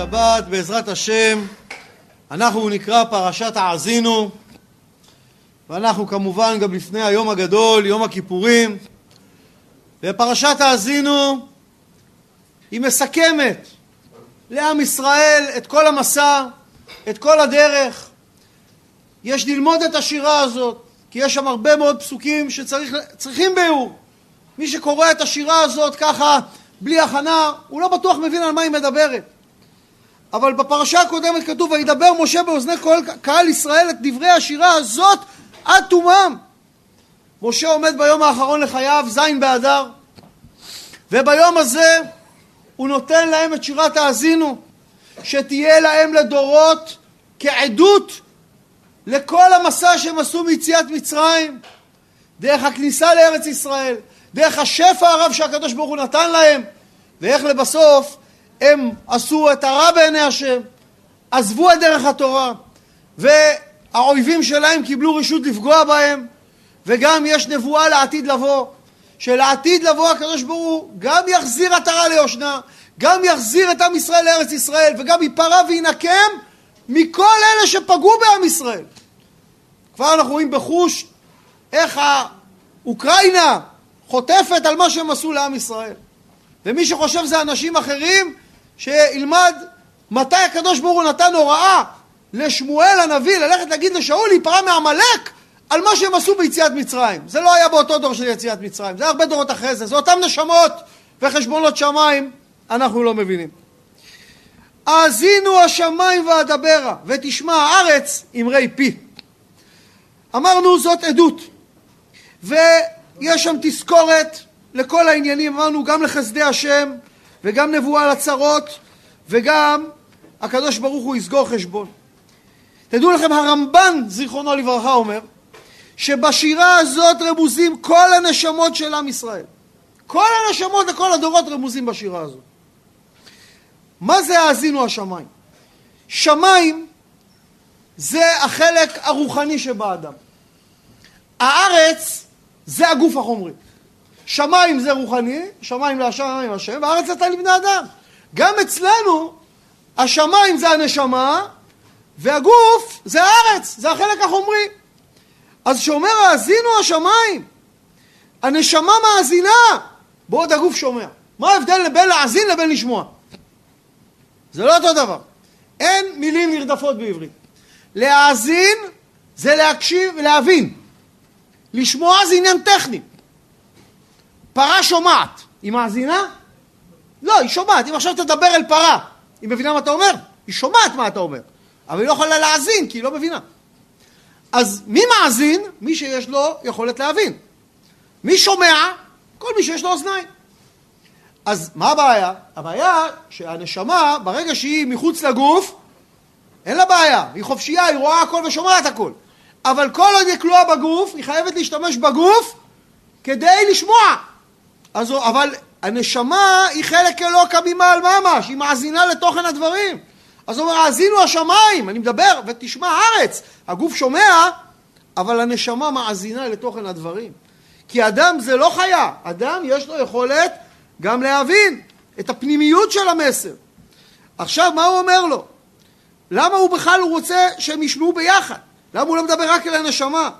השבת, בעזרת השם, אנחנו נקרא פרשת האזינו, ואנחנו כמובן גם לפני היום הגדול, יום הכיפורים, ופרשת האזינו היא מסכמת לעם ישראל את כל המסע, את כל הדרך. יש ללמוד את השירה הזאת, כי יש שם הרבה מאוד פסוקים שצריכים ביאור. מי שקורא את השירה הזאת ככה בלי הכנה, הוא לא בטוח מבין על מה היא מדברת. אבל בפרשה הקודמת כתוב וידבר משה באוזני כל קהל ישראל את דברי השירה הזאת עד תומם. משה עומד ביום האחרון לחייו, ז' באדר, וביום הזה הוא נותן להם את שירת האזינו, שתהיה להם לדורות כעדות לכל המסע שהם עשו מיציאת מצרים, דרך הכניסה לארץ ישראל, דרך השפע הרב שהקדוש ברוך הוא נתן להם, ואיך לבסוף הם עשו את הרע בעיני השם, עזבו את דרך התורה, והאויבים שלהם קיבלו רשות לפגוע בהם, וגם יש נבואה לעתיד לבוא, שלעתיד לבוא הקדוש ברוך הוא גם יחזיר עטרה ליושנה, גם יחזיר את עם ישראל לארץ ישראל, וגם ייפרע וינקם מכל אלה שפגעו בעם ישראל. כבר אנחנו רואים בחוש איך האוקראינה חוטפת על מה שהם עשו לעם ישראל. ומי שחושב זה אנשים אחרים, שילמד מתי הקדוש ברוך הוא נתן הוראה לשמואל הנביא ללכת להגיד לשאול להיפרע מעמלק על מה שהם עשו ביציאת מצרים. זה לא היה באותו דור של יציאת מצרים, זה הרבה דורות אחרי זה, זה אותם נשמות וחשבונות שמיים, אנחנו לא מבינים. האזינו השמיים ואדברה, ותשמע הארץ אמרי פי. אמרנו זאת עדות, ויש שם תזכורת לכל העניינים, אמרנו גם לחסדי השם, וגם נבואה לצרות, וגם הקדוש ברוך הוא יסגור חשבון. תדעו לכם, הרמב"ן, זיכרונו לברכה, אומר שבשירה הזאת רמוזים כל הנשמות של עם ישראל. כל הנשמות לכל הדורות רמוזים בשירה הזאת. מה זה האזינו השמיים? שמיים זה החלק הרוחני שבאדם. הארץ זה הגוף החומרי. שמיים זה רוחני, שמיים להשמיים השם, והארץ נתן לבני אדם. גם אצלנו השמיים זה הנשמה, והגוף זה הארץ, זה החלק החומרי. אז שאומר האזינו השמיים, הנשמה מאזינה, בעוד הגוף שומע. מה ההבדל בין להאזין לבין לשמוע? זה לא אותו דבר. אין מילים נרדפות בעברית. להאזין זה להקשיב ולהבין. לשמוע זה עניין טכני. פרה שומעת, היא מאזינה? לא, היא שומעת. אם עכשיו תדבר אל פרה, היא מבינה מה אתה אומר? היא שומעת מה אתה אומר, אבל היא לא יכולה להאזין כי היא לא מבינה. אז מי מאזין? מי שיש לו יכולת להבין. מי שומע? כל מי שיש לו אוזניים. אז מה הבעיה? הבעיה שהנשמה, ברגע שהיא מחוץ לגוף, אין לה בעיה, היא חופשייה, היא רואה הכל ושומעת הכל. אבל כל עוד היא כלואה בגוף, היא חייבת להשתמש בגוף כדי לשמוע. אז, אבל הנשמה היא חלק אלוקא ממעל ממש, היא מאזינה לתוכן הדברים. אז הוא אומר, האזינו השמיים, אני מדבר, ותשמע הארץ. הגוף שומע, אבל הנשמה מאזינה לתוכן הדברים. כי אדם זה לא חיה, אדם יש לו יכולת גם להבין את הפנימיות של המסר. עכשיו, מה הוא אומר לו? למה הוא בכלל רוצה שהם ישמעו ביחד? למה הוא לא מדבר רק אל הנשמה?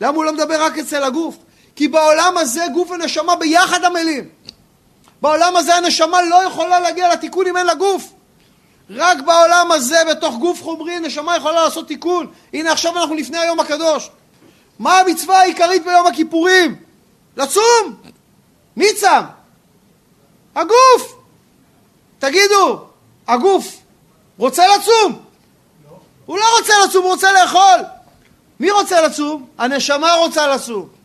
למה הוא לא מדבר רק אצל הגוף? כי בעולם הזה גוף ונשמה ביחד עמלים. בעולם הזה הנשמה לא יכולה להגיע לתיקון אם אין לה גוף. רק בעולם הזה, בתוך גוף חומרי, נשמה יכולה לעשות תיקון. הנה עכשיו אנחנו לפני היום הקדוש. מה המצווה העיקרית ביום הכיפורים? לצום. מי צם? הגוף. תגידו, הגוף רוצה לצום? לא. הוא לא רוצה לצום, הוא רוצה לאכול. מי רוצה לצום? הנשמה רוצה לצום.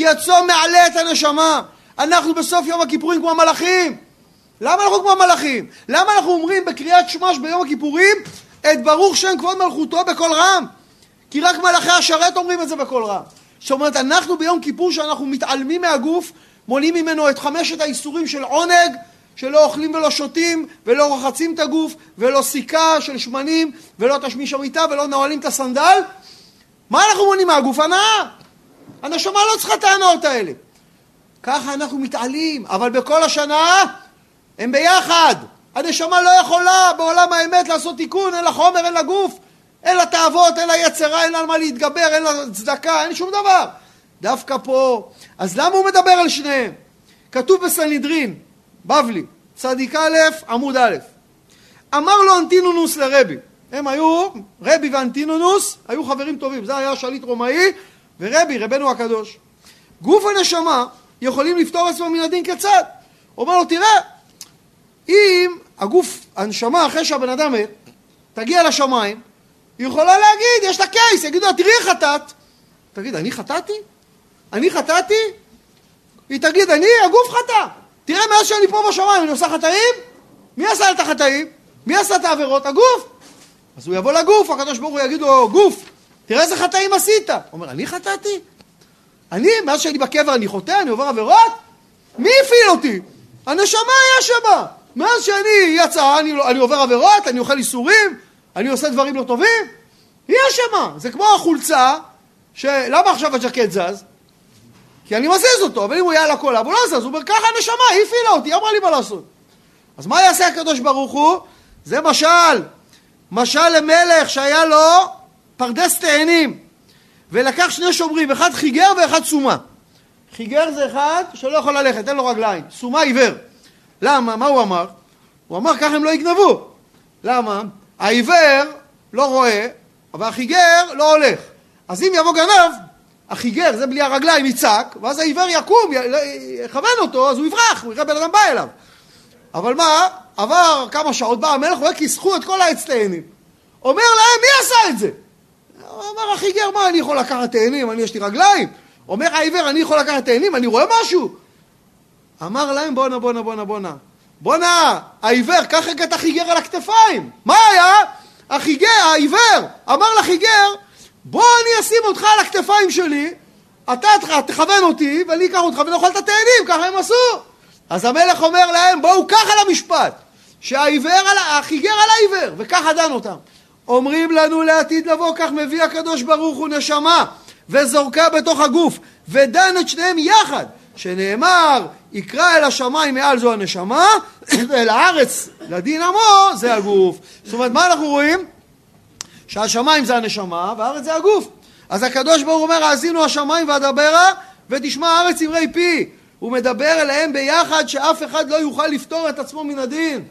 כי הצום מעלה את הנשמה. אנחנו בסוף יום הכיפורים כמו מלאכים. למה אנחנו כמו מלאכים? למה אנחנו אומרים בקריאת שמש ביום הכיפורים את ברוך שם כבוד מלכותו בקול רם? כי רק מלאכי השרת אומרים את זה בקול רם. זאת אומרת, אנחנו ביום כיפור שאנחנו מתעלמים מהגוף, מונעים ממנו את חמשת האיסורים של עונג, שלא אוכלים ולא שותים, ולא רוחצים את הגוף, ולא סיכה של שמנים, ולא תשמיש המיטה, ולא נועלים את הסנדל. מה אנחנו מונעים מהגוף? הנאה. הנשמה לא צריכה את ההנאות האלה. ככה אנחנו מתעלים, אבל בכל השנה הם ביחד. הנשמה לא יכולה בעולם האמת לעשות תיקון, אין לה חומר, אין לה גוף, אין לה תאוות, אין לה יצרה, אין לה על מה להתגבר, אין לה צדקה, אין שום דבר. דווקא פה, אז למה הוא מדבר על שניהם? כתוב בסנהדרין, בבלי, צדיק א', עמוד א', אמר לו אנטינונוס לרבי, הם היו, רבי ואנטינונוס היו חברים טובים, זה היה שליט רומאי ורבי, רבנו הקדוש. גוף הנשמה יכולים לפתור עצמם מן הדין כיצד? אומר לו, תראה, אם הגוף, הנשמה, אחרי שהבן אדם מת, תגיע לשמיים, היא יכולה להגיד, יש לה קייס, יגידו לה, תראי חטאת. תגיד, אני חטאתי? אני חטאתי? היא תגיד, אני, הגוף חטא. תראה, מאז שאני פה בשמיים, אני עושה חטאים? מי עשה את החטאים? מי עשה את העבירות? הגוף. אז הוא יבוא לגוף, הקדוש ברוך הוא יגיד לו, גוף, תראה איזה חטאים עשית. הוא אומר, אני חטאתי? אני, מאז שאני בקבר אני חוטא, אני עובר עבירות? מי הפעיל אותי? הנשמה היה שמה. מאז שאני יצא, אני, אני עובר עבירות, אני אוכל איסורים, אני עושה דברים לא טובים, היא אשמה. זה כמו החולצה, שלמה עכשיו הג'קט זז? כי אני מזיז אותו, אבל אם הוא יעלה קולה והוא לא זז, הוא אומר ככה הנשמה, היא הפעילה אותי, היא אמרה לי מה לעשות. אז מה יעשה הקדוש ברוך הוא? זה משל. משל למלך שהיה לו פרדס תאנים, ולקח שני שומרים, אחד חיגר ואחד סומה. חיגר זה אחד שלא יכול ללכת, אין לו רגליים, סומה עיוור. למה? מה הוא אמר? הוא אמר ככה הם לא יגנבו. למה? העיוור לא רואה, אבל החיגר לא הולך. אז אם יבוא גנב, החיגר, זה בלי הרגליים, יצעק, ואז העיוור יקום, יכוון אותו, אז הוא יברח, הוא יראה בן אדם בא אליו. אבל מה? עבר כמה שעות, בא המלך, רואה כיסחו את כל העץ תאנים. אומר להם, מי עשה את זה? אומר החיגר, מה, אני יכול לקחת תאנים, אני יש לי רגליים? אומר העיוור, אני יכול לקחת תאנים, אני רואה משהו? אמר להם, בואנה, בואנה, בואנה, בואנה. בואנה, העיוור, קח רגע את החיגר על הכתפיים. מה היה? החיגר, העיוור, אמר לחיגר, בוא אני אשים אותך על הכתפיים שלי, אתה תכוון אותי, ואני אקח אותך ונאכל את התאנים, ככה הם עשו. אז המלך אומר להם, בואו ככה למשפט, שהעיוור, על, החיגר על העיוור, וככה דן אותם. אומרים לנו לעתיד לבוא, כך מביא הקדוש ברוך הוא נשמה, וזורקה בתוך הגוף, ודן את שניהם יחד, שנאמר, יקרא אל השמיים מעל זו הנשמה, ואל הארץ לדין עמו זה הגוף. זאת אומרת, מה אנחנו רואים? שהשמיים זה הנשמה והארץ זה הגוף. אז הקדוש ברוך הוא אומר, האזינו השמיים ואדברה ותשמע הארץ אמרי פי. הוא מדבר אליהם ביחד שאף אחד לא יוכל לפתור את עצמו מן הדין.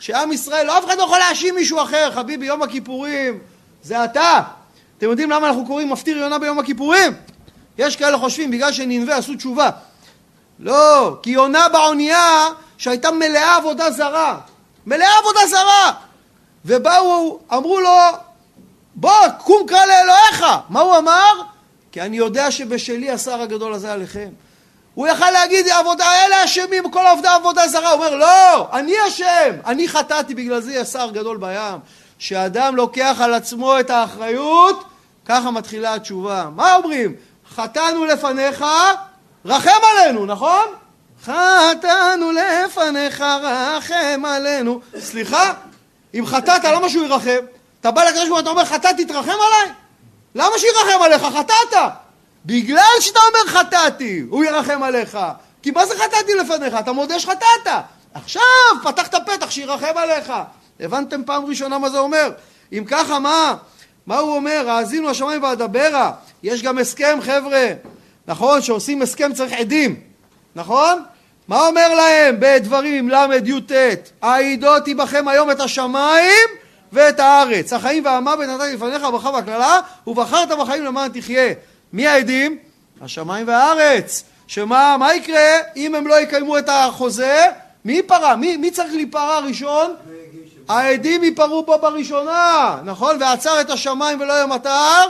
שעם ישראל, לא אף אחד לא יכול להאשים מישהו אחר. חביבי, יום הכיפורים זה אתה. אתם יודעים למה אנחנו קוראים מפטיר יונה ביום הכיפורים? יש כאלה חושבים בגלל שננבה עשו תשובה. לא, כי יונה באונייה שהייתה מלאה עבודה זרה. מלאה עבודה זרה. ובאו, אמרו לו, בוא, קום קרא לאלוהיך. מה הוא אמר? כי אני יודע שבשלי השר הגדול הזה עליכם. הוא יכל להגיד, עבודה, אלה אשמים, כל עבודה עבודה זרה. הוא אומר, לא, אני אשם. אני חטאתי, בגלל זה יהיה גדול בים. שאדם לוקח על עצמו את האחריות, ככה מתחילה התשובה. מה אומרים? חטאנו לפניך, רחם עלינו, נכון? חטאנו לפניך, רחם עלינו. סליחה, אם חטאת, למה שהוא ירחם? אתה בא לקדוש ברוך הוא, אתה אומר, חטאתי, תרחם עליי? למה שירחם עליך? חטאת. בגלל שאתה אומר חטאתי, הוא ירחם עליך. כי מה זה חטאתי לפניך? אתה מודה שחטאת. עכשיו פתחת פתח שירחם עליך. הבנתם פעם ראשונה מה זה אומר? אם ככה, מה? מה הוא אומר? האזינו השמיים ואדברה. יש גם הסכם, חבר'ה. נכון? שעושים הסכם צריך עדים. נכון? מה אומר להם בדברים ל"י"ט? העידות בכם היום את השמיים ואת הארץ. החיים והמוות נתתי לפניך הברכה והקללה, ובחרת בחיים למען תחיה. מי העדים? השמיים והארץ. שמה, מה יקרה אם הם לא יקיימו את החוזה? מי ייפרע? מי, מי צריך להיפרע ראשון? העדים ייפרעו פה בראשונה, נכון? ועצר את השמיים ולא יהיה מטר,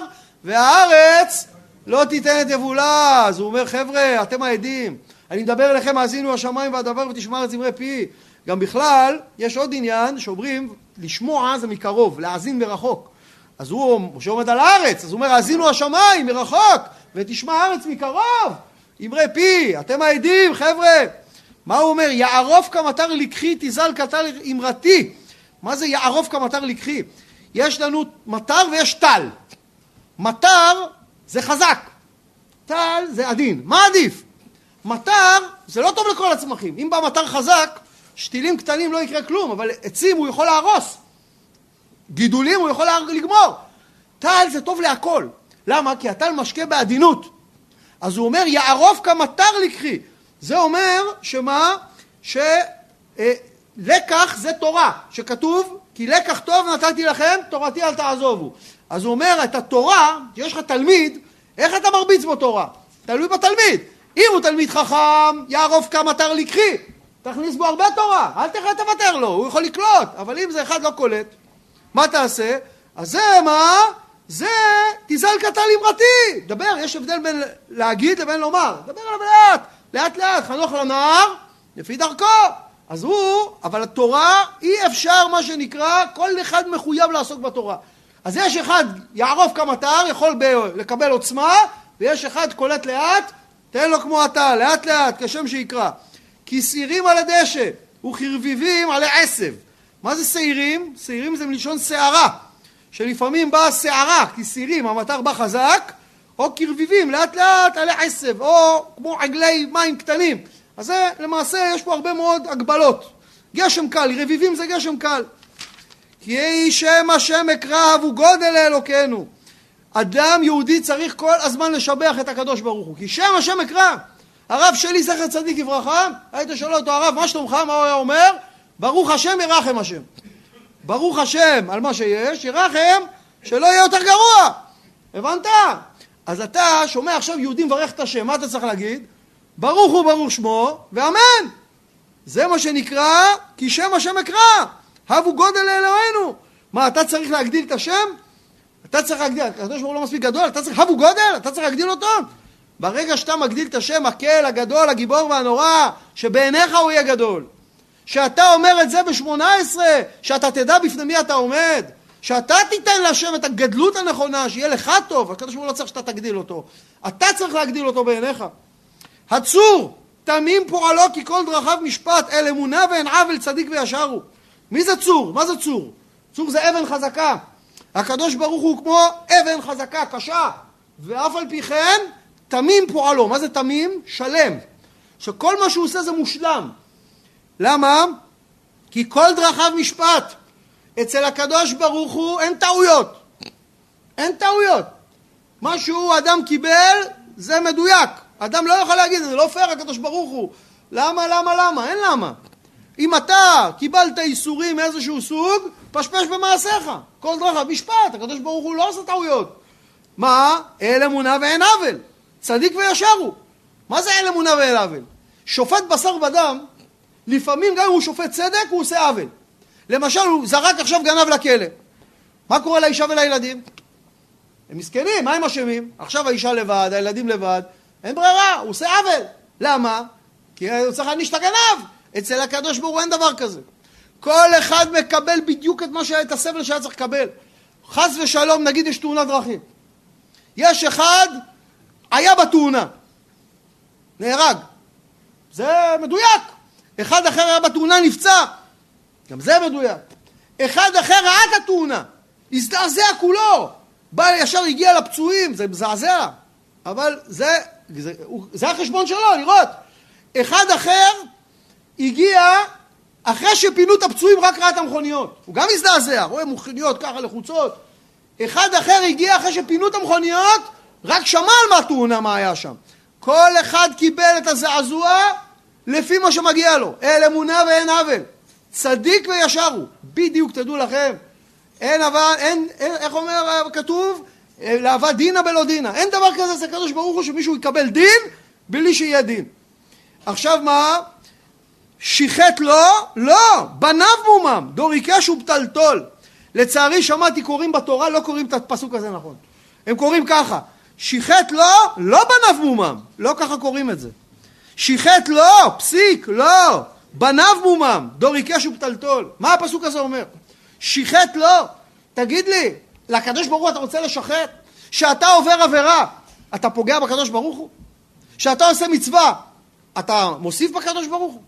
והארץ לא תיתן את יבולה. אז הוא אומר, חבר'ה, אתם העדים. אני מדבר אליכם, האזינו השמיים והדבר ותשמע את זמרי פי. גם בכלל, יש עוד עניין שאומרים, לשמוע זה מקרוב, להאזין מרחוק. אז הוא, משה עומד על הארץ, אז הוא אומר, האזינו השמיים מרחוק, ותשמע הארץ מקרוב. אמרי פי, אתם העדים, חבר'ה. מה הוא אומר? יערוף כמטר לקחי, תזל קטר אמרתי. מה זה יערוף כמטר לקחי? יש לנו מטר ויש טל. מטר זה חזק, טל זה עדין. מה עדיף? מטר זה לא טוב לכל הצמחים. אם בא מטר חזק, שתילים קטנים לא יקרה כלום, אבל עצים הוא יכול להרוס. גידולים הוא יכול לגמור. טל זה טוב להכל. למה? כי הטל משקה בעדינות. אז הוא אומר, יערוף כמטר לקחי. זה אומר שמה? שלקח אה, זה תורה, שכתוב, כי לקח טוב נתתי לכם, תורתי אל תעזובו. אז הוא אומר, את התורה, יש לך תלמיד, איך אתה מרביץ בו תורה? תלוי בתלמיד. אם הוא תלמיד חכם, יערוף כמטר לקחי. תכניס בו הרבה תורה, אל תכף תוותר לו, הוא יכול לקלוט, אבל אם זה אחד לא קולט, מה תעשה? אז זה מה? זה תזל קטן אמרתי. דבר, יש הבדל בין להגיד לבין לומר. דבר עליו לאט, לאט לאט, חנוך לנער, לפי דרכו. אז הוא, אבל התורה, אי אפשר מה שנקרא, כל אחד מחויב לעסוק בתורה. אז יש אחד יערוף כמטר, יכול ב- לקבל עוצמה, ויש אחד קולט לאט, תן לו כמו אתה, לאט לאט, כשם שיקרא. כי שעירים על הדשא וכרביבים על העשב. מה זה שעירים? שעירים זה מלשון שערה, שלפעמים באה שערה, כי שעירים, המטר בא חזק, או כרביבים, לאט לאט על העשב, או כמו עגלי מים קטנים. אז זה, למעשה, יש פה הרבה מאוד הגבלות. גשם קל, רביבים זה גשם קל. כי יהי שם השם אקרב וגודל לאלוקינו. אדם יהודי צריך כל הזמן לשבח את הקדוש ברוך הוא, כי שם השם אקרב. הרב שלי זכר צדיק לברכה, היית שואל אותו הרב מה שלומך, מה הוא היה אומר? ברוך השם ירחם השם. ברוך השם על מה שיש, ירחם שלא יהיה יותר גרוע. הבנת? אז אתה שומע עכשיו יהודי מברך את השם, מה אתה צריך להגיד? ברוך הוא ברוך שמו, ואמן. זה מה שנקרא, כי שם השם אקרא. הבו גודל לאלוהינו. מה, אתה צריך להגדיל את השם? אתה צריך להגדיל, הקדוש ברוך הוא לא מספיק גדול, אתה צריך, הבו גודל? אתה צריך להגדיל אותו? ברגע שאתה מגדיל את השם הקל, הגדול, הגיבור והנורא, שבעיניך הוא יהיה גדול. שאתה אומר את זה בשמונה עשרה, שאתה תדע בפני מי אתה עומד, שאתה תיתן להשם את הגדלות הנכונה, שיהיה לך טוב, הקדוש ברוך הוא לא צריך שאתה תגדיל אותו, אתה צריך להגדיל אותו בעיניך. הצור, תמים פועלו כי כל דרכיו משפט, אל אמונה ואין עוול צדיק וישר הוא. מי זה צור? מה זה צור? צור זה אבן חזקה. הקדוש ברוך הוא כמו אבן חזקה, קשה, ואף על פי כן תמים פועלו. מה זה תמים? שלם. שכל מה שהוא עושה זה מושלם. למה? כי כל דרכיו משפט. אצל הקדוש ברוך הוא אין טעויות. אין טעויות. מה שהוא אדם קיבל זה מדויק. אדם לא יכול להגיד, זה לא פייר הקדוש ברוך הוא. למה, למה, למה? אין למה. אם אתה קיבלת איסורים מאיזשהו סוג, פשפש במעשיך. כל דרכיו משפט, הקדוש ברוך הוא לא עושה טעויות. מה? אל אמונה ואין עוול. צדיק וישר הוא. מה זה אין אמונה ואין עוול? שופט בשר ודם, לפעמים גם אם הוא שופט צדק, הוא עושה עוול. למשל, הוא זרק עכשיו גנב לכלא. מה קורה לאישה ולילדים? הם מסכנים, מה הם אשמים? עכשיו האישה לבד, הילדים לבד, אין ברירה, הוא עושה עוול. למה? כי הוא צריך להעניש את הגנב. אצל הקדוש ברוך הוא אין דבר כזה. כל אחד מקבל בדיוק את, מה שהיה, את הסבל שהיה צריך לקבל. חס ושלום, נגיד יש תאונת דרכים. יש אחד, היה בתאונה, נהרג. זה מדויק. אחד אחר היה בתאונה, נפצע. גם זה מדויק. אחד אחר ראה את התאונה, הזדעזע כולו. בא ישר הגיע לפצועים, זה מזעזע. אבל זה, זה, זה החשבון שלו, לראות. אחד אחר הגיע אחרי שפינו את הפצועים רק ראה את המכוניות. הוא גם הזדעזע, רואה מכוניות ככה לחוצות. אחד אחר הגיע אחרי שפינו את המכוניות, רק שמע על מה התאונה, מה היה שם. כל אחד קיבל את הזעזוע לפי מה שמגיע לו. אל אמונה ואין עוול. צדיק וישר הוא. בדיוק, תדעו לכם. אין אבל, אין, אין איך אומר כתוב? לאהבה דינה בלא דינה. אין דבר כזה אצל הקדוש ברוך הוא שמישהו יקבל דין בלי שיהיה דין. עכשיו מה? שיחט לו? לא, בניו מומם, דור עיקש ופתלתול. לצערי שמעתי קוראים בתורה, לא קוראים את הפסוק הזה נכון. הם קוראים ככה, שיחט לו, לא בניו מומם, לא ככה קוראים את זה. שיחט לו, פסיק, לא, בניו מומם, דור עיקש ופתלתול. מה הפסוק הזה אומר? שיחט לו, תגיד לי, לקדוש ברוך הוא אתה רוצה לשחט? שאתה עובר עבירה, אתה פוגע בקדוש ברוך הוא? שאתה עושה מצווה, אתה מוסיף בקדוש ברוך הוא?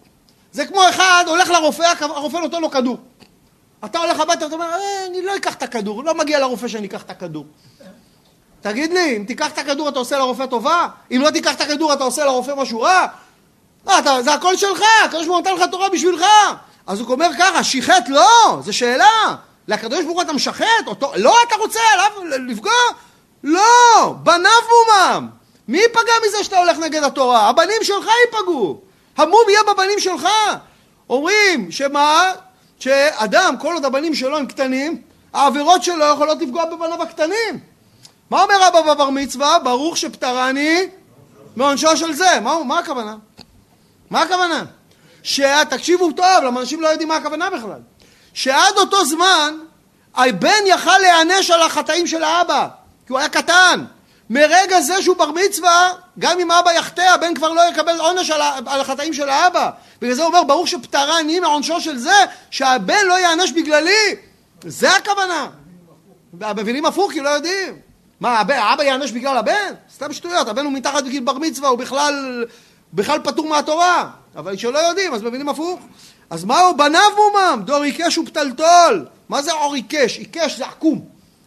זה כמו אחד הולך לרופא, הרופא נותן לו כדור. אתה הולך הביתה, אתה אומר, אה, אני לא אקח את הכדור, לא מגיע לרופא שאני אקח את הכדור. תגיד לי, אם תיקח את הכדור אתה עושה לרופא טובה? אם לא תיקח את הכדור אתה עושה לרופא משהו רע? מה, אתה, זה הכל שלך, הקדוש ברוך הוא נתן לך תורה בשבילך. אז הוא אומר ככה, שיחט לא, זו שאלה. לקדוש ברוך הוא אתה משחט? אותו, לא, אתה רוצה עליו לפגוע? לא, בניו מומם. מי ייפגע מזה שאתה הולך נגד התורה? הבנים שלך ייפגעו. המום יהיה בבנים שלך. אומרים שמה? שאדם, כל עוד הבנים שלו הם קטנים, העבירות שלו יכולות לפגוע בבניו הקטנים. מה אומר אבא בבר מצווה? ברוך שפטרני מעונשו של זה. מה, מה הכוונה? מה הכוונה? שתקשיבו טוב, למה אנשים לא יודעים מה הכוונה בכלל. שעד אותו זמן הבן יכל להיענש על החטאים של האבא, כי הוא היה קטן. מרגע זה שהוא בר מצווה, גם אם אבא יחטא, הבן כבר לא יקבל עונש על, על החטאים של האבא. בגלל זה הוא אומר, ברוך שפטרה אני מעונשו של זה, שהבן לא ייענש בגללי. זה הכוונה. מבינים הפוך כי לא יודעים. מה, האבא ייענש בגלל הבן? סתם שטויות, הבן הוא מתחת לגיל בר מצווה, הוא בכלל, בכלל פטור מהתורה. אבל כשלא יודעים, אז מבינים הפוך. אז מהו בניו מומם? דור עיקש ופתלתול. מה זה עור עיקש? עיקש זה עקום,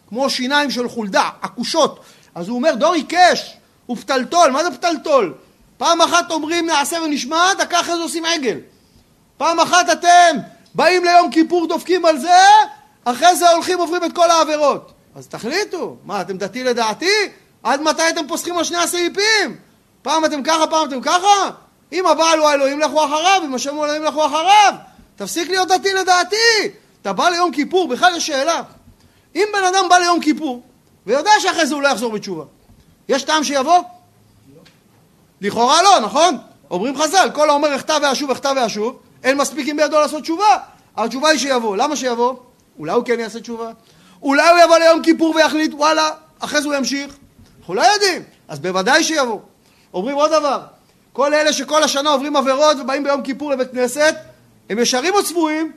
כמו שיניים של חולדה, עקושות. אז הוא אומר דור עיקש ופתלתול. מה זה פתלתול? פעם אחת אומרים נעשה ונשמע, דקה אחרי זה עושים עגל. פעם אחת אתם באים ליום כיפור דופקים על זה, אחרי זה הולכים עוברים את כל העבירות. אז תחליטו, מה אתם דתי לדעתי? עד מתי אתם פוסחים על שני הסעיפים? פעם אתם ככה, פעם אתם ככה? אם הבעל הוא האלוהים לכו אחריו, אם השם הוא אלוהים לכו אחריו. תפסיק להיות דתי לדעתי. אתה בא ליום כיפור, בכלל יש שאלה. אם בן אדם בא ליום כיפור, ויודע שאחרי זה הוא לא יחזור בתשובה, יש טעם שיבוא? לכאורה לא, נכון? אומרים חז"ל, כל האומר אחטא ואשוב, אחטא ואשוב, אין מספיק בידו לעשות תשובה. התשובה היא שיבוא. למה שיבוא? אולי הוא כן יעשה תשובה. אולי הוא יבוא ליום כיפור ויחליט, וואלה, אחרי זה הוא ימשיך. אנחנו לא יודעים. אז בוודאי שיבוא. אומרים עוד דבר, כל אלה שכל השנה עוברים עבירות ובאים ביום כיפור לבית כנסת, הם ישרים או צבועים?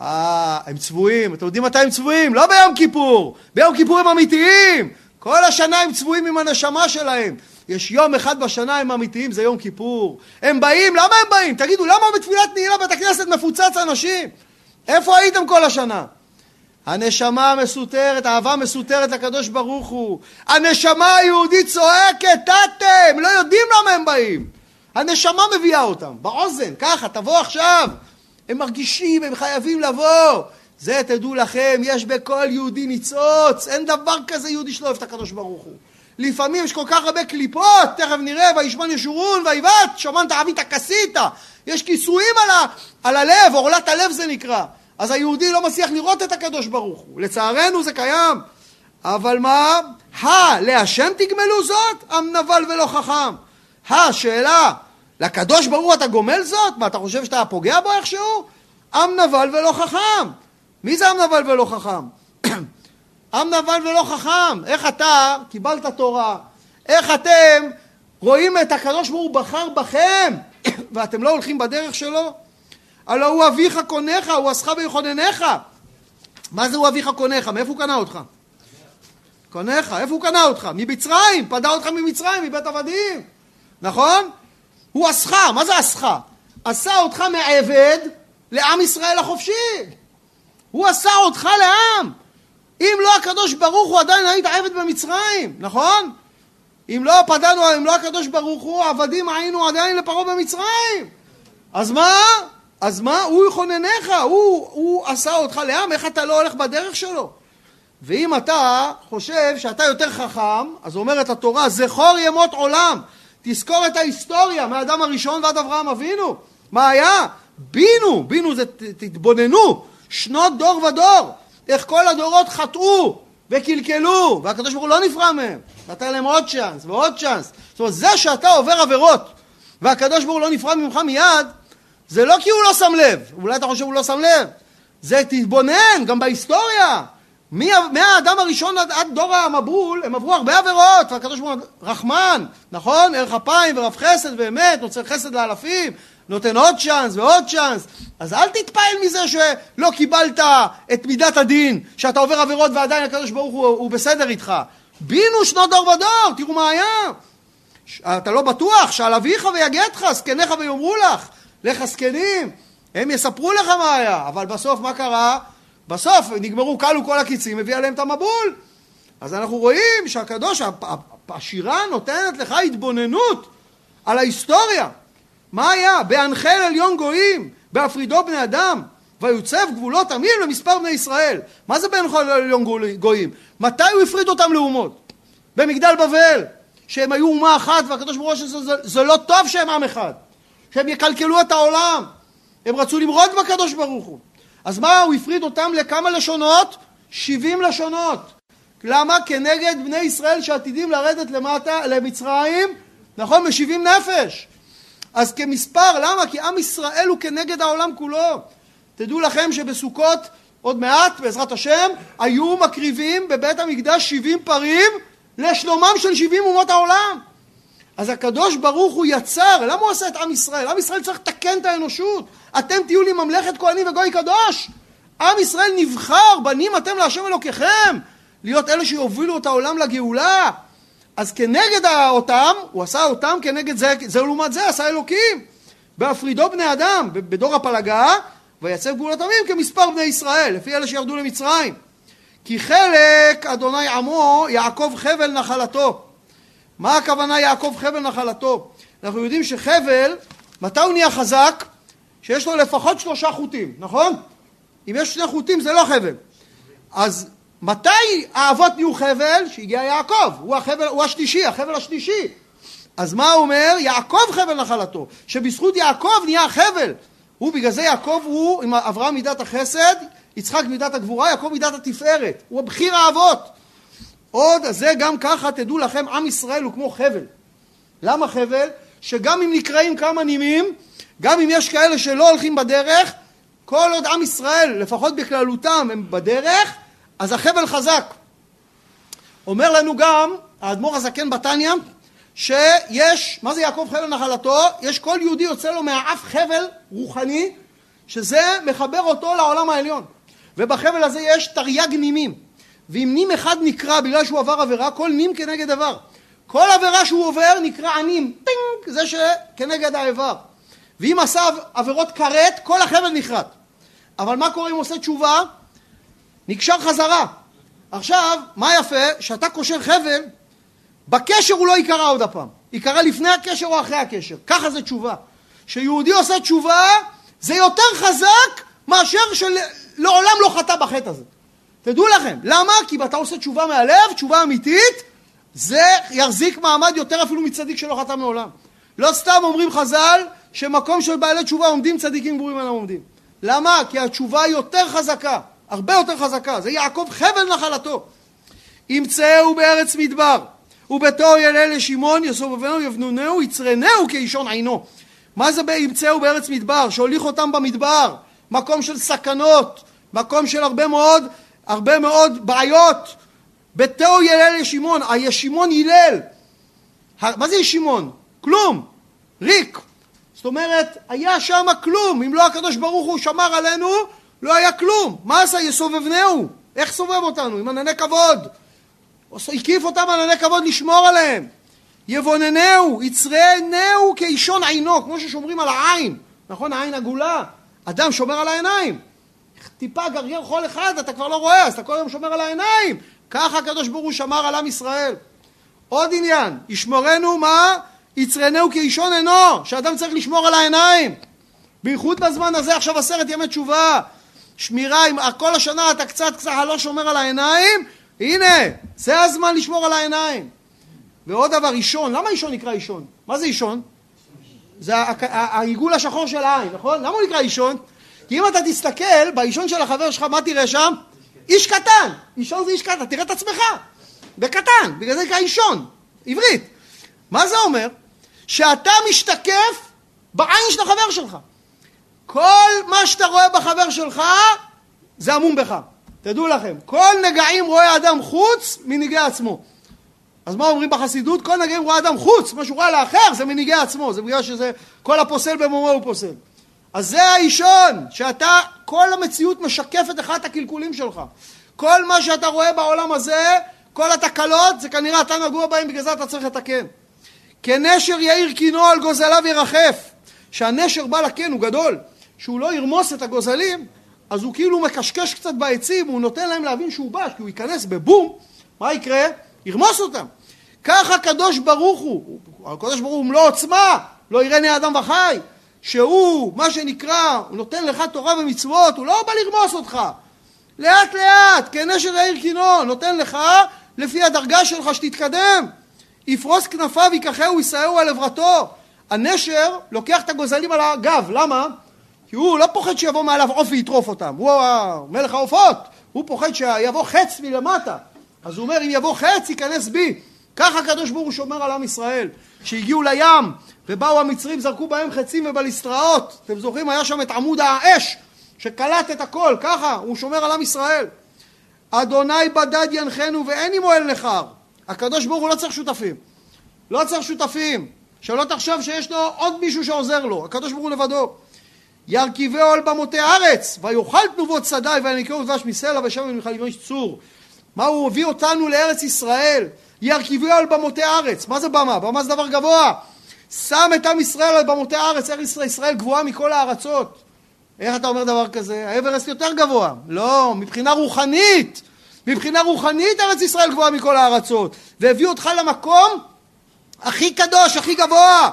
אה, הם צבועים. אתם יודעים מתי הם צבועים? לא ביום כיפור. ביום כיפור הם אמיתיים. כל השנה הם צבועים עם הנשמה שלהם. יש יום אחד בשנה הם אמיתיים, זה יום כיפור. הם באים, למה הם באים? תגידו, למה בתפילת נעילה בית הכנסת מפוצץ אנשים? איפה הייתם כל השנה? הנשמה מסותרת, אהבה מסותרת לקדוש ברוך הוא. הנשמה היהודית צועקת, אתם, לא יודעים למה הם באים. הנשמה מביאה אותם, באוזן, ככה, תבוא עכשיו. הם מרגישים, הם חייבים לבוא. זה תדעו לכם, יש בכל יהודי ניצוץ, אין דבר כזה יהודי שלא אוהב את הקדוש ברוך הוא. לפעמים יש כל כך הרבה קליפות, תכף נראה, וישמן ישורון, ויבט, שמנת עבית כסית. יש כיסויים על, ה, על הלב, עורלת הלב זה נקרא. אז היהודי לא מצליח לראות את הקדוש ברוך הוא. לצערנו זה קיים. אבל מה? הא, להשם תגמלו זאת? עם נבל ולא חכם. הא, שאלה, לקדוש ברוך הוא אתה גומל זאת? מה, אתה חושב שאתה פוגע בו איכשהו? עם נבל ולא חכם. מי זה עם נבל ולא חכם? עם נבל ולא חכם. איך אתה קיבלת תורה? איך אתם רואים את הקדוש ברוך הוא בחר בכם ואתם לא הולכים בדרך שלו? הלא הוא אביך קונך, הוא עשך ויכוננך. מה זה הוא אביך קונך? מאיפה הוא קנה אותך? קונך, איפה הוא קנה אותך? ממצרים, פדה אותך ממצרים, מבית עבדים, נכון? הוא עשך, מה זה עשך? עשה אותך מעבד לעם ישראל החופשי. הוא עשה אותך לעם. אם לא הקדוש ברוך הוא עדיין היית עבד במצרים, נכון? אם לא פדנו, אם לא הקדוש ברוך הוא, עבדים היינו עדיין לפרעה במצרים. אז מה? אז מה? הוא יכוננך, הוא, הוא עשה אותך לעם, איך אתה לא הולך בדרך שלו? ואם אתה חושב שאתה יותר חכם, אז אומרת התורה, זכור ימות עולם. תזכור את ההיסטוריה מהאדם הראשון ועד אברהם אבינו. מה היה? בינו, בינו זה תתבוננו, שנות דור ודור. איך כל הדורות חטאו וקלקלו, והקדוש ברוך הוא לא נפרע מהם. נתן להם עוד צ'אנס ועוד צ'אנס. זאת אומרת, זה שאתה עובר עבירות והקדוש ברוך הוא לא נפרד ממך מיד, זה לא כי הוא לא שם לב, אולי אתה חושב שהוא לא שם לב, זה תתבונן גם בהיסטוריה. מהאדם הראשון עד, עד דור המבול, הם עברו הרבה עבירות, והקדוש ברוך הוא רחמן, נכון? ערך אפיים ורב חסד ואמת, נוצר חסד לאלפים, נותן עוד צ'אנס ועוד צ'אנס. אז אל תתפעל מזה שלא קיבלת את מידת הדין, שאתה עובר עבירות ועדיין הקדוש ברוך הוא, הוא בסדר איתך. בינו שנות דור ודור, תראו מה היה. אתה לא בטוח שעל אביך ויגדך, זקניך ויאמרו לך. לך זקנים, הם יספרו לך מה היה, אבל בסוף מה קרה? בסוף נגמרו, כלו כל הקיצים, הביא עליהם את המבול. אז אנחנו רואים שהקדוש, השירה נותנת לך התבוננות על ההיסטוריה. מה היה? בהנחל עליון גויים, בהפרידו בני אדם, ויוצב גבולות עמים למספר בני ישראל. מה זה בהנחל עליון גויים? מתי הוא הפריד אותם לאומות? במגדל בבל, שהם היו אומה אחת והקדוש ברוך הוא שזה זה לא טוב שהם עם אחד, שהם יקלקלו את העולם, הם רצו למרוד בקדוש ברוך הוא. אז מה, הוא הפריד אותם לכמה לשונות? 70 לשונות. למה? כנגד בני ישראל שעתידים לרדת למטה, למצרים, נכון? משיבים נפש. אז כמספר, למה? כי עם ישראל הוא כנגד העולם כולו. תדעו לכם שבסוכות, עוד מעט, בעזרת השם, היו מקריבים בבית המקדש 70 פרים לשלומם של 70 אומות העולם. אז הקדוש ברוך הוא יצר, למה הוא עשה את עם ישראל? עם ישראל צריך לתקן את האנושות. אתם תהיו לי ממלכת כהנים וגוי קדוש. עם ישראל נבחר, בנים אתם להשם אלוקיכם, להיות אלה שיובילו את העולם לגאולה. אז כנגד אותם, הוא עשה אותם כנגד זה, זה לעומת זה עשה אלוקים. בהפרידו בני אדם, בדור הפלגה, ויצב גבולות עמים כמספר בני ישראל, לפי אלה שירדו למצרים. כי חלק אדוני עמו יעקב חבל נחלתו. מה הכוונה יעקב חבל נחלתו? אנחנו יודעים שחבל, מתי הוא נהיה חזק? שיש לו לפחות שלושה חוטים, נכון? אם יש שני חוטים זה לא חבל. אז מתי האבות נהיו חבל? שהגיע יעקב, הוא, החבל, הוא השלישי, החבל השלישי. אז מה הוא אומר? יעקב חבל נחלתו, שבזכות יעקב נהיה חבל. הוא בגלל זה יעקב הוא עם אברהם מידת החסד, יצחק מידת הגבורה, יעקב מידת התפארת. הוא הבכיר האבות. עוד, זה גם ככה, תדעו לכם, עם ישראל הוא כמו חבל. למה חבל? שגם אם נקראים כמה נימים, גם אם יש כאלה שלא הולכים בדרך, כל עוד עם ישראל, לפחות בכללותם, הם בדרך, אז החבל חזק. אומר לנו גם האדמו"ר הזקן בתניא, שיש, מה זה יעקב חבל נחלתו? יש כל יהודי יוצא לו מהאף חבל רוחני, שזה מחבר אותו לעולם העליון. ובחבל הזה יש תרי"ג נימים. ואם נים אחד נקרא בגלל שהוא עבר עבירה, כל נים כנגד עבר. כל עבירה שהוא עובר נקרא ענים, טינג, זה שכנגד האיבר. ואם עשה עבירות כרת, כל החבל נכרת. אבל מה קורה אם עושה תשובה? נקשר חזרה. עכשיו, מה יפה? שאתה קושר חבל, בקשר הוא לא ייקרא עוד הפעם. ייקרא לפני הקשר או אחרי הקשר. ככה זה תשובה. כשיהודי עושה תשובה, זה יותר חזק מאשר שלעולם לא חטא בחטא הזה. תדעו לכם. למה? כי אם אתה עושה תשובה מהלב, תשובה אמיתית, זה יחזיק מעמד יותר אפילו מצדיק שלא חטא מעולם. לא סתם אומרים חז"ל שמקום של בעלי תשובה עומדים צדיקים גבורים אינם עומדים. למה? כי התשובה יותר חזקה, הרבה יותר חזקה. זה יעקב חבל נחלתו. ימצאו בארץ מדבר, ובתור ילה לשמעון יסובבנו יבנונהו יצרנהו כאישון עינו. מה זה ימצאו בארץ מדבר? שהוליך אותם במדבר, מקום של סכנות, מקום של הרבה מאוד, הרבה מאוד בעיות. בתור ילל ישימון, הישימון הילל. מה זה ישימון? כלום, ריק. זאת אומרת, היה שם כלום. אם לא הקדוש ברוך הוא שמר עלינו, לא היה כלום. מה עשה? יסובבנהו. איך סובב אותנו? עם ענני כבוד. הקיף אותם ענני כבוד לשמור עליהם. יבוננהו, יצרנהו כאישון עינו, כמו ששומרים על העין. נכון? העין עגולה. אדם שומר על העיניים. טיפה גרגר חול אחד, אתה כבר לא רואה, אז אתה כל היום שומר על העיניים. ככה הקדוש ברוך הוא שמר על עם ישראל. עוד עניין, ישמרנו מה? יצרנהו כאישון עינו, שאדם צריך לשמור על העיניים. בייחוד בזמן הזה, עכשיו עשרת ימי תשובה. שמירה, אם כל השנה אתה קצת קצת לא שומר על העיניים, הנה, זה הזמן לשמור על העיניים. ועוד דבר, אישון, למה אישון נקרא אישון? מה זה אישון? זה העיגול השחור של העין, נכון? למה הוא נקרא אישון? כי אם אתה תסתכל באישון של החבר שלך, מה תראה שם? איש קטן. אישון זה איש קטן, תראה את עצמך. בקטן, בגלל זה נקרא אישון, עברית. מה זה אומר? שאתה משתקף בעין של החבר שלך. כל מה שאתה רואה בחבר שלך, זה עמום בך. תדעו לכם, כל נגעים רואה אדם חוץ מנהיגי עצמו. אז מה אומרים בחסידות? כל נגעים רואה אדם חוץ, מה שהוא רואה לאחר זה מנהיגי עצמו, זה בגלל שזה כל הפוסל במומו הוא פוסל. אז זה האישון, שאתה, כל המציאות משקפת לך את הקלקולים שלך. כל מה שאתה רואה בעולם הזה, כל התקלות, זה כנראה אתה נגוע בהם, בגלל זה אתה צריך לתקן. כנשר יאיר קינו על גוזליו ירחף. שהנשר בא לקן, הוא גדול. שהוא לא ירמוס את הגוזלים, אז הוא כאילו מקשקש קצת בעצים, הוא נותן להם להבין שהוא בא, כי הוא ייכנס בבום, מה יקרה? ירמוס אותם. ככה הקדוש ברוך הוא, הקדוש ברוך הוא מלוא עוצמה, לא יראני האדם וחי, שהוא, מה שנקרא, הוא נותן לך תורה ומצוות, הוא לא בא לרמוס אותך. לאט לאט, כנשר העיר קינו, נותן לך לפי הדרגה שלך שתתקדם. יפרוס כנפיו, ייקחהו, יישאהו על עברתו. הנשר לוקח את הגוזלים על הגב, למה? כי הוא לא פוחד שיבוא מעליו עוף ויטרוף אותם, הוא מלך העופות, הוא פוחד שיבוא חץ מלמטה. אז הוא אומר, אם יבוא חץ, ייכנס בי. ככה הקדוש ברוך הוא שומר על עם ישראל. שהגיעו לים, ובאו המצרים, זרקו בהם חצים ובליסטראות. אתם זוכרים, היה שם את עמוד האש, שקלט את הכל, ככה, הוא שומר על עם ישראל. אדוני בדד ינחנו ואין עמו אל נכר. הקדוש ברוך הוא לא צריך שותפים. לא צריך שותפים. שלא תחשוב שיש לו עוד מישהו שעוזר לו. הקדוש ברוך הוא לבדו. ירכיבי עול במותי ארץ, ויאכל תנובות שדי, וינקרו דבש מסלע, ושם ומחלימי צור. מה הוא הביא אותנו לארץ ישראל? ירכיבי עול במותי ארץ. מה זה במה? במה זה דבר גבוה. שם את עם ישראל על במותי הארץ, ארץ ישראל גבוהה מכל הארצות. איך אתה אומר דבר כזה? האברסט יותר גבוה. לא, מבחינה רוחנית. מבחינה רוחנית ארץ ישראל גבוהה מכל הארצות. והביא אותך למקום הכי קדוש, הכי גבוה.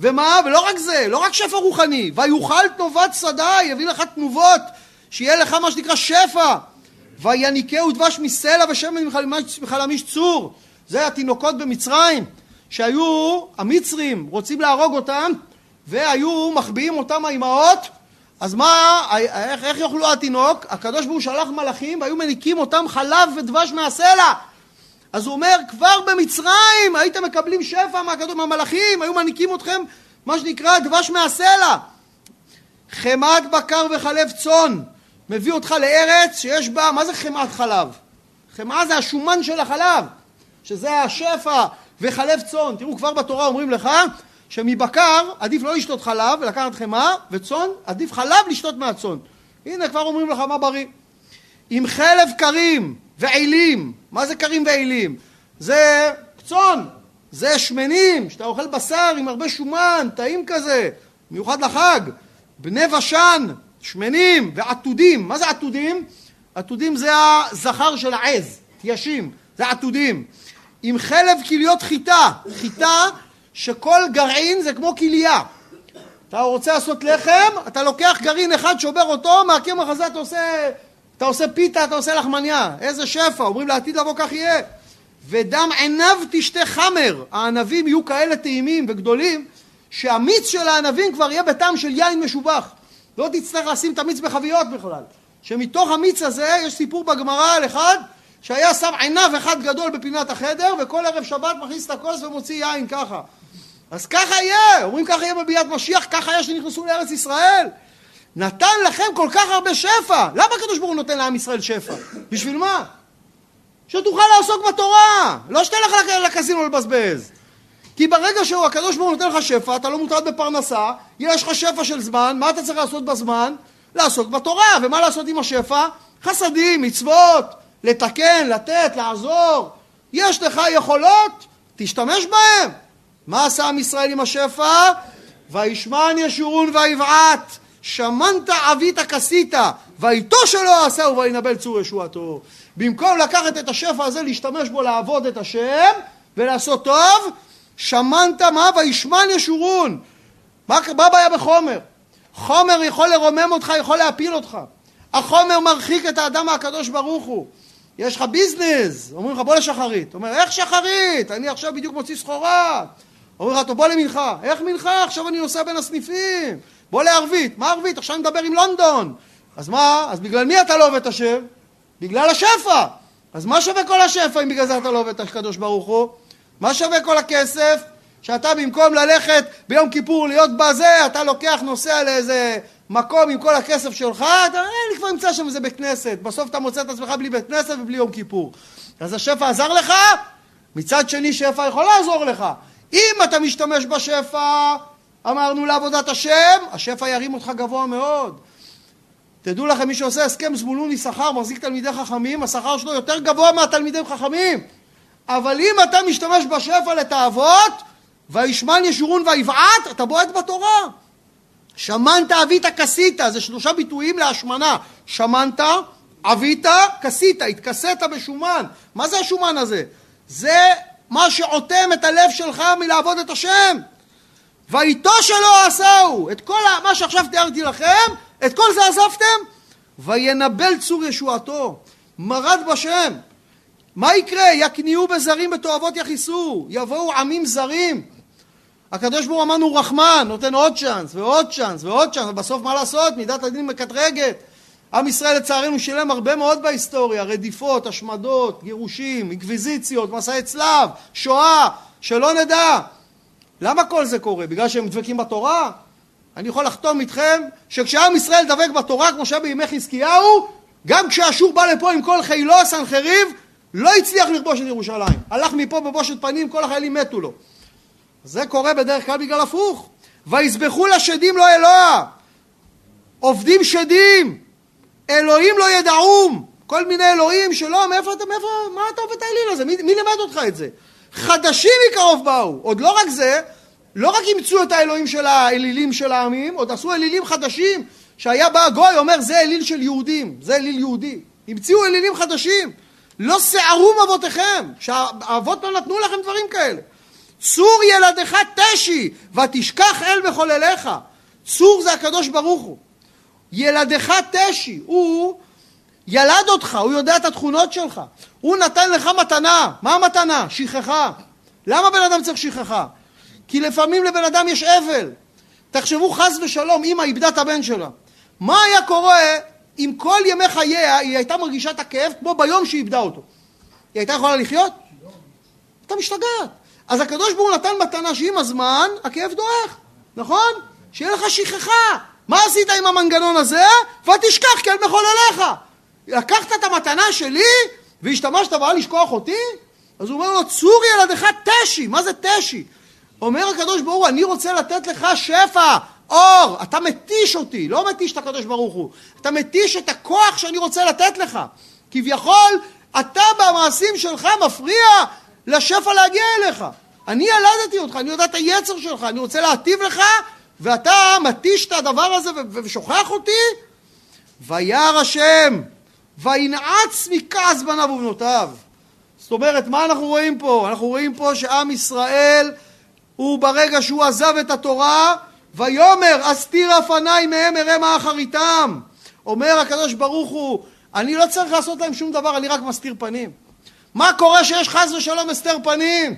ומה? ולא רק זה, לא רק שפע רוחני. ויוכל תנובת שדה, יביא לך תנובות, שיהיה לך מה שנקרא שפע. ויניקהו דבש מסלע ושמן מחלמיש צור. זה התינוקות במצרים, שהיו המצרים רוצים להרוג אותם, והיו מחביאים אותם האימהות אז מה, איך, איך יאכלו התינוק? הקדוש ברוך הוא שלח מלאכים והיו מניקים אותם חלב ודבש מהסלע. אז הוא אומר, כבר במצרים הייתם מקבלים שפע מהקדוש, מהמלאכים, היו מניקים אתכם, מה שנקרא, דבש מהסלע. חמת בקר וחלב צאן, מביא אותך לארץ שיש בה, מה זה חמת חלב? חמאה זה השומן של החלב, שזה השפע וחלב צאן. תראו, כבר בתורה אומרים לך, שמבקר עדיף לא לשתות חלב ולקחת חמאה, וצאן עדיף חלב לשתות מהצאן. הנה כבר אומרים לך מה בריא. עם חלב קרים ועילים, מה זה קרים ועילים? זה צאן, זה שמנים, שאתה אוכל בשר עם הרבה שומן, טעים כזה, מיוחד לחג. בני בשן, שמנים ועתודים, מה זה עתודים? עתודים זה הזכר של העז, תיישים, זה עתודים. עם חלב כליות חיטה, חיטה שכל גרעין זה כמו כליה. אתה רוצה לעשות לחם, אתה לוקח גרעין אחד, שובר אותו, מהקמח הזה אתה עושה, אתה עושה פיתה, אתה עושה לחמניה. איזה שפע, אומרים לעתיד לבוא כך יהיה. ודם עיניו תשתה חמר. הענבים יהיו כאלה טעימים וגדולים, שהמיץ של הענבים כבר יהיה בטעם של יין משובח. לא תצטרך לשים את המיץ בחביות בכלל. שמתוך המיץ הזה יש סיפור בגמרא על אחד שהיה שם עיניו אחד גדול בפינת החדר וכל ערב שבת מכניס את הכוס ומוציא יין ככה. אז ככה יהיה, אומרים ככה יהיה בביאת משיח, ככה היה שנכנסו לארץ ישראל. נתן לכם כל כך הרבה שפע. למה הקדוש ברוך הוא נותן לעם ישראל שפע? בשביל מה? שתוכל לעסוק בתורה, לא שתן לך לקזינו לבזבז. כי ברגע שהקדוש ברוך הוא נותן לך שפע, אתה לא מוטרד בפרנסה, יש לך שפע של זמן, מה אתה צריך לעשות בזמן? לעסוק בתורה, ומה לעשות עם השפע? חסדים, מצוות, לתקן, לתת, לעזור. יש לך יכולות, תשתמש בהם. מה עשה עם ישראל עם השפע? וישמן ישורון ויבעט, שמנת עבית כסית, ואיתו שלא עשהו וינבל צור ישועתו. במקום לקחת את השפע הזה, להשתמש בו לעבוד את השם ולעשות טוב, שמנת מה? וישמן ישורון. מה הבעיה בחומר? חומר יכול לרומם אותך, יכול להפיל אותך. החומר מרחיק את האדם מהקדוש ברוך הוא. יש לך ביזנס, אומרים לך בוא לשחרית. אומר, איך שחרית? אני עכשיו בדיוק מוציא סחורה. אומרים לך, טוב בוא למנחה. איך מנחה? עכשיו אני נוסע בין הסניפים. בוא לערבית. מה ערבית? עכשיו אני מדבר עם לונדון. אז מה? אז בגלל מי אתה לא עובד את השם? בגלל השפע. אז מה שווה כל השפע אם בגלל זה אתה לא עובד את הקדוש ברוך הוא? מה שווה כל הכסף? שאתה במקום ללכת ביום כיפור להיות בזה, אתה לוקח, נוסע לאיזה מקום עם כל הכסף שלך, אתה, אה, אני כבר אמצא שם איזה בית כנסת. בסוף אתה מוצא את עצמך בלי בית כנסת ובלי יום כיפור. אז השפע עזר לך? מצד שני שפע יכול לעזור לך. אם אתה משתמש בשפע, אמרנו לעבודת השם, השפע ירים אותך גבוה מאוד. תדעו לכם, מי שעושה הסכם זבולון יששכר, מחזיק תלמידי חכמים, השכר שלו יותר גבוה מהתלמידי חכמים. אבל אם אתה משתמש בשפע לתאוות, וישמן ישורון ויבעט, אתה בועט בתורה. שמנת, אבית, כסית, זה שלושה ביטויים להשמנה. שמנת, אבית, כסית, התכסית בשומן. מה זה השומן הזה? זה מה שעוטם את הלב שלך מלעבוד את השם. ואיתו שלא עשהו, את כל מה שעכשיו תיארתי לכם, את כל זה עזבתם? וינבל צור ישועתו, מרד בשם. מה יקרה? יקניעו בזרים בתועבות יכיסו, יבואו עמים זרים. הקדוש ברוך הוא אמרנו רחמן, נותן עוד צ'אנס ועוד צ'אנס ועוד צ'אנס, ובסוף מה לעשות? מידת הדין מקטרגת. עם ישראל לצערנו שילם הרבה מאוד בהיסטוריה, רדיפות, השמדות, גירושים, אינקוויזיציות, מסעי צלב, שואה, שלא נדע. למה כל זה קורה? בגלל שהם דבקים בתורה? אני יכול לחתום איתכם שכשעם ישראל דבק בתורה כמו שהיה בימי חזקיהו, גם כשאשור בא לפה עם כל חילו, סנחריב, לא הצליח לכבוש את ירושלים. הלך מפה בבושת פנים, כל החיילים מתו לו. זה קורה בדרך כלל בגלל הפוך. ויזבחו לשדים לא אלוה. עובדים שדים. אלוהים לא ידעום. כל מיני אלוהים שלא, מאיפה אתה, מאיפה, מה אתה עובד את האליל הזה? מי, מי לימד אותך את זה? חדשים מקרוב באו. עוד לא רק זה, לא רק אימצו את האלוהים של האלילים של העמים, עוד עשו אלילים חדשים, שהיה בא הגוי אומר זה אליל של יהודים, זה אליל יהודי. המציאו אלילים חדשים. לא שערום אבותיכם, שהאבות לא נתנו לכם דברים כאלה. צור ילדך תשי, ותשכח אל מחולליך. צור זה הקדוש ברוך הוא. ילדך תשי, הוא ילד אותך, הוא יודע את התכונות שלך. הוא נתן לך מתנה. מה המתנה? שכחה. למה בן אדם צריך שכחה? כי לפעמים לבן אדם יש אבל. תחשבו חס ושלום, אמא איבדה את הבן שלה. מה היה קורה אם כל ימי חייה היא הייתה מרגישה את הכאב כמו ביום שהיא איבדה אותו? היא הייתה יכולה לחיות? אתה משתגעת. אז הקדוש ברוך הוא נתן מתנה שעם הזמן הכאב דועך, נכון? שיהיה לך שכחה. מה עשית עם המנגנון הזה? ותשכח כי על מחולליך. לקחת את המתנה שלי והשתמשת בה לשכוח אותי? אז הוא אומר לו, צור ילדך תשי. מה זה תשי? אומר הקדוש ברוך הוא, אני רוצה לתת לך שפע, אור, אתה מתיש אותי, לא מתיש את הקדוש ברוך הוא, אתה מתיש את הכוח שאני רוצה לתת לך. כביכול, אתה במעשים שלך מפריע לשפע להגיע אליך. אני ילדתי אותך, אני יודע את היצר שלך, אני רוצה להטיב לך, ואתה מתיש את הדבר הזה ושוכח אותי? וירא השם, וינעץ מכעס בניו ובנותיו. זאת אומרת, מה אנחנו רואים פה? אנחנו רואים פה שעם ישראל הוא ברגע שהוא עזב את התורה, ויאמר אסתיר אפניי מהם אראה מה אחריתם. אומר הקדוש ברוך הוא, אני לא צריך לעשות להם שום דבר, אני רק מסתיר פנים. מה קורה שיש חס ושלום הסתר פנים?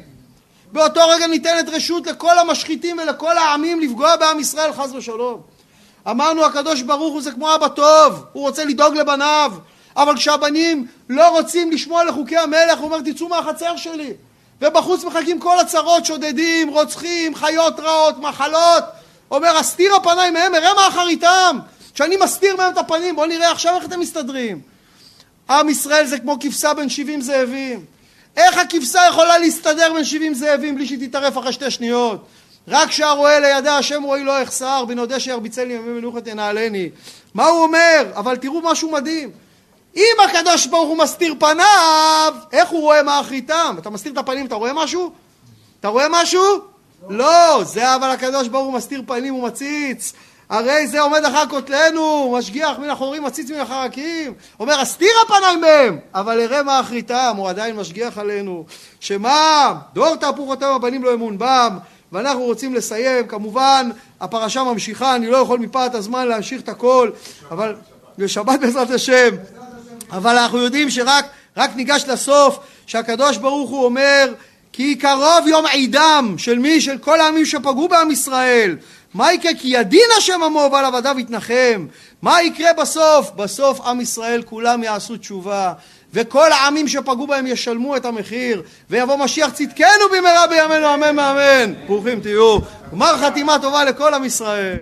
באותו רגע ניתנת רשות לכל המשחיתים ולכל העמים לפגוע בעם ישראל חס ושלום. אמרנו הקדוש ברוך הוא זה כמו אבא טוב, הוא רוצה לדאוג לבניו, אבל כשהבנים לא רוצים לשמוע לחוקי המלך, הוא אומר תצאו מהחצר שלי. ובחוץ מחכים כל הצרות, שודדים, רוצחים, חיות רעות, מחלות. אומר, אסתיר הפניים מהם, אראה מה אחריתם. כשאני מסתיר מהם את הפנים, בואו נראה עכשיו איך אתם מסתדרים. עם ישראל זה כמו כבשה בין שבעים זאבים. איך הכבשה יכולה להסתדר בין שבעים זאבים בלי שהיא תטרף אחרי שתי שניות? רק שהרואה לידע השם רואי לא אחסר, ונודה שירביצני ימי מנוחת ינעלני. מה הוא אומר? אבל תראו משהו מדהים. אם הקדוש ברוך הוא מסתיר פניו, איך הוא רואה מה אחריתם? אתה מסתיר את הפנים, אתה רואה משהו? אתה רואה משהו? לא, זה אבל הקדוש ברוך הוא מסתיר פנים ומציץ. הרי זה עומד אחר כותלנו, משגיח מן החורים, מציץ מן החרקים. אומר, אסתיר הפניים מהם, אבל אראה מה אחריתם, הוא עדיין משגיח עלינו. שמה? דור תהפוכתם הבנים לא אמון בם. ואנחנו רוצים לסיים, כמובן הפרשה ממשיכה, אני לא יכול מפאת הזמן להמשיך את הכל, אבל בשבת בעזרת השם. אבל אנחנו יודעים שרק רק ניגש לסוף, שהקדוש ברוך הוא אומר כי קרוב יום עידם של מי? של כל העמים שפגעו בעם ישראל. מה יקרה? כי ידין השם עמו ועל עבדיו יתנחם. מה יקרה בסוף? בסוף עם ישראל כולם יעשו תשובה. וכל העמים שפגעו בהם ישלמו את המחיר, ויבוא משיח צדקנו במהרה בימינו אמן ואמן. ברוכים תהיו. גמר חתימה טובה לכל עם ישראל.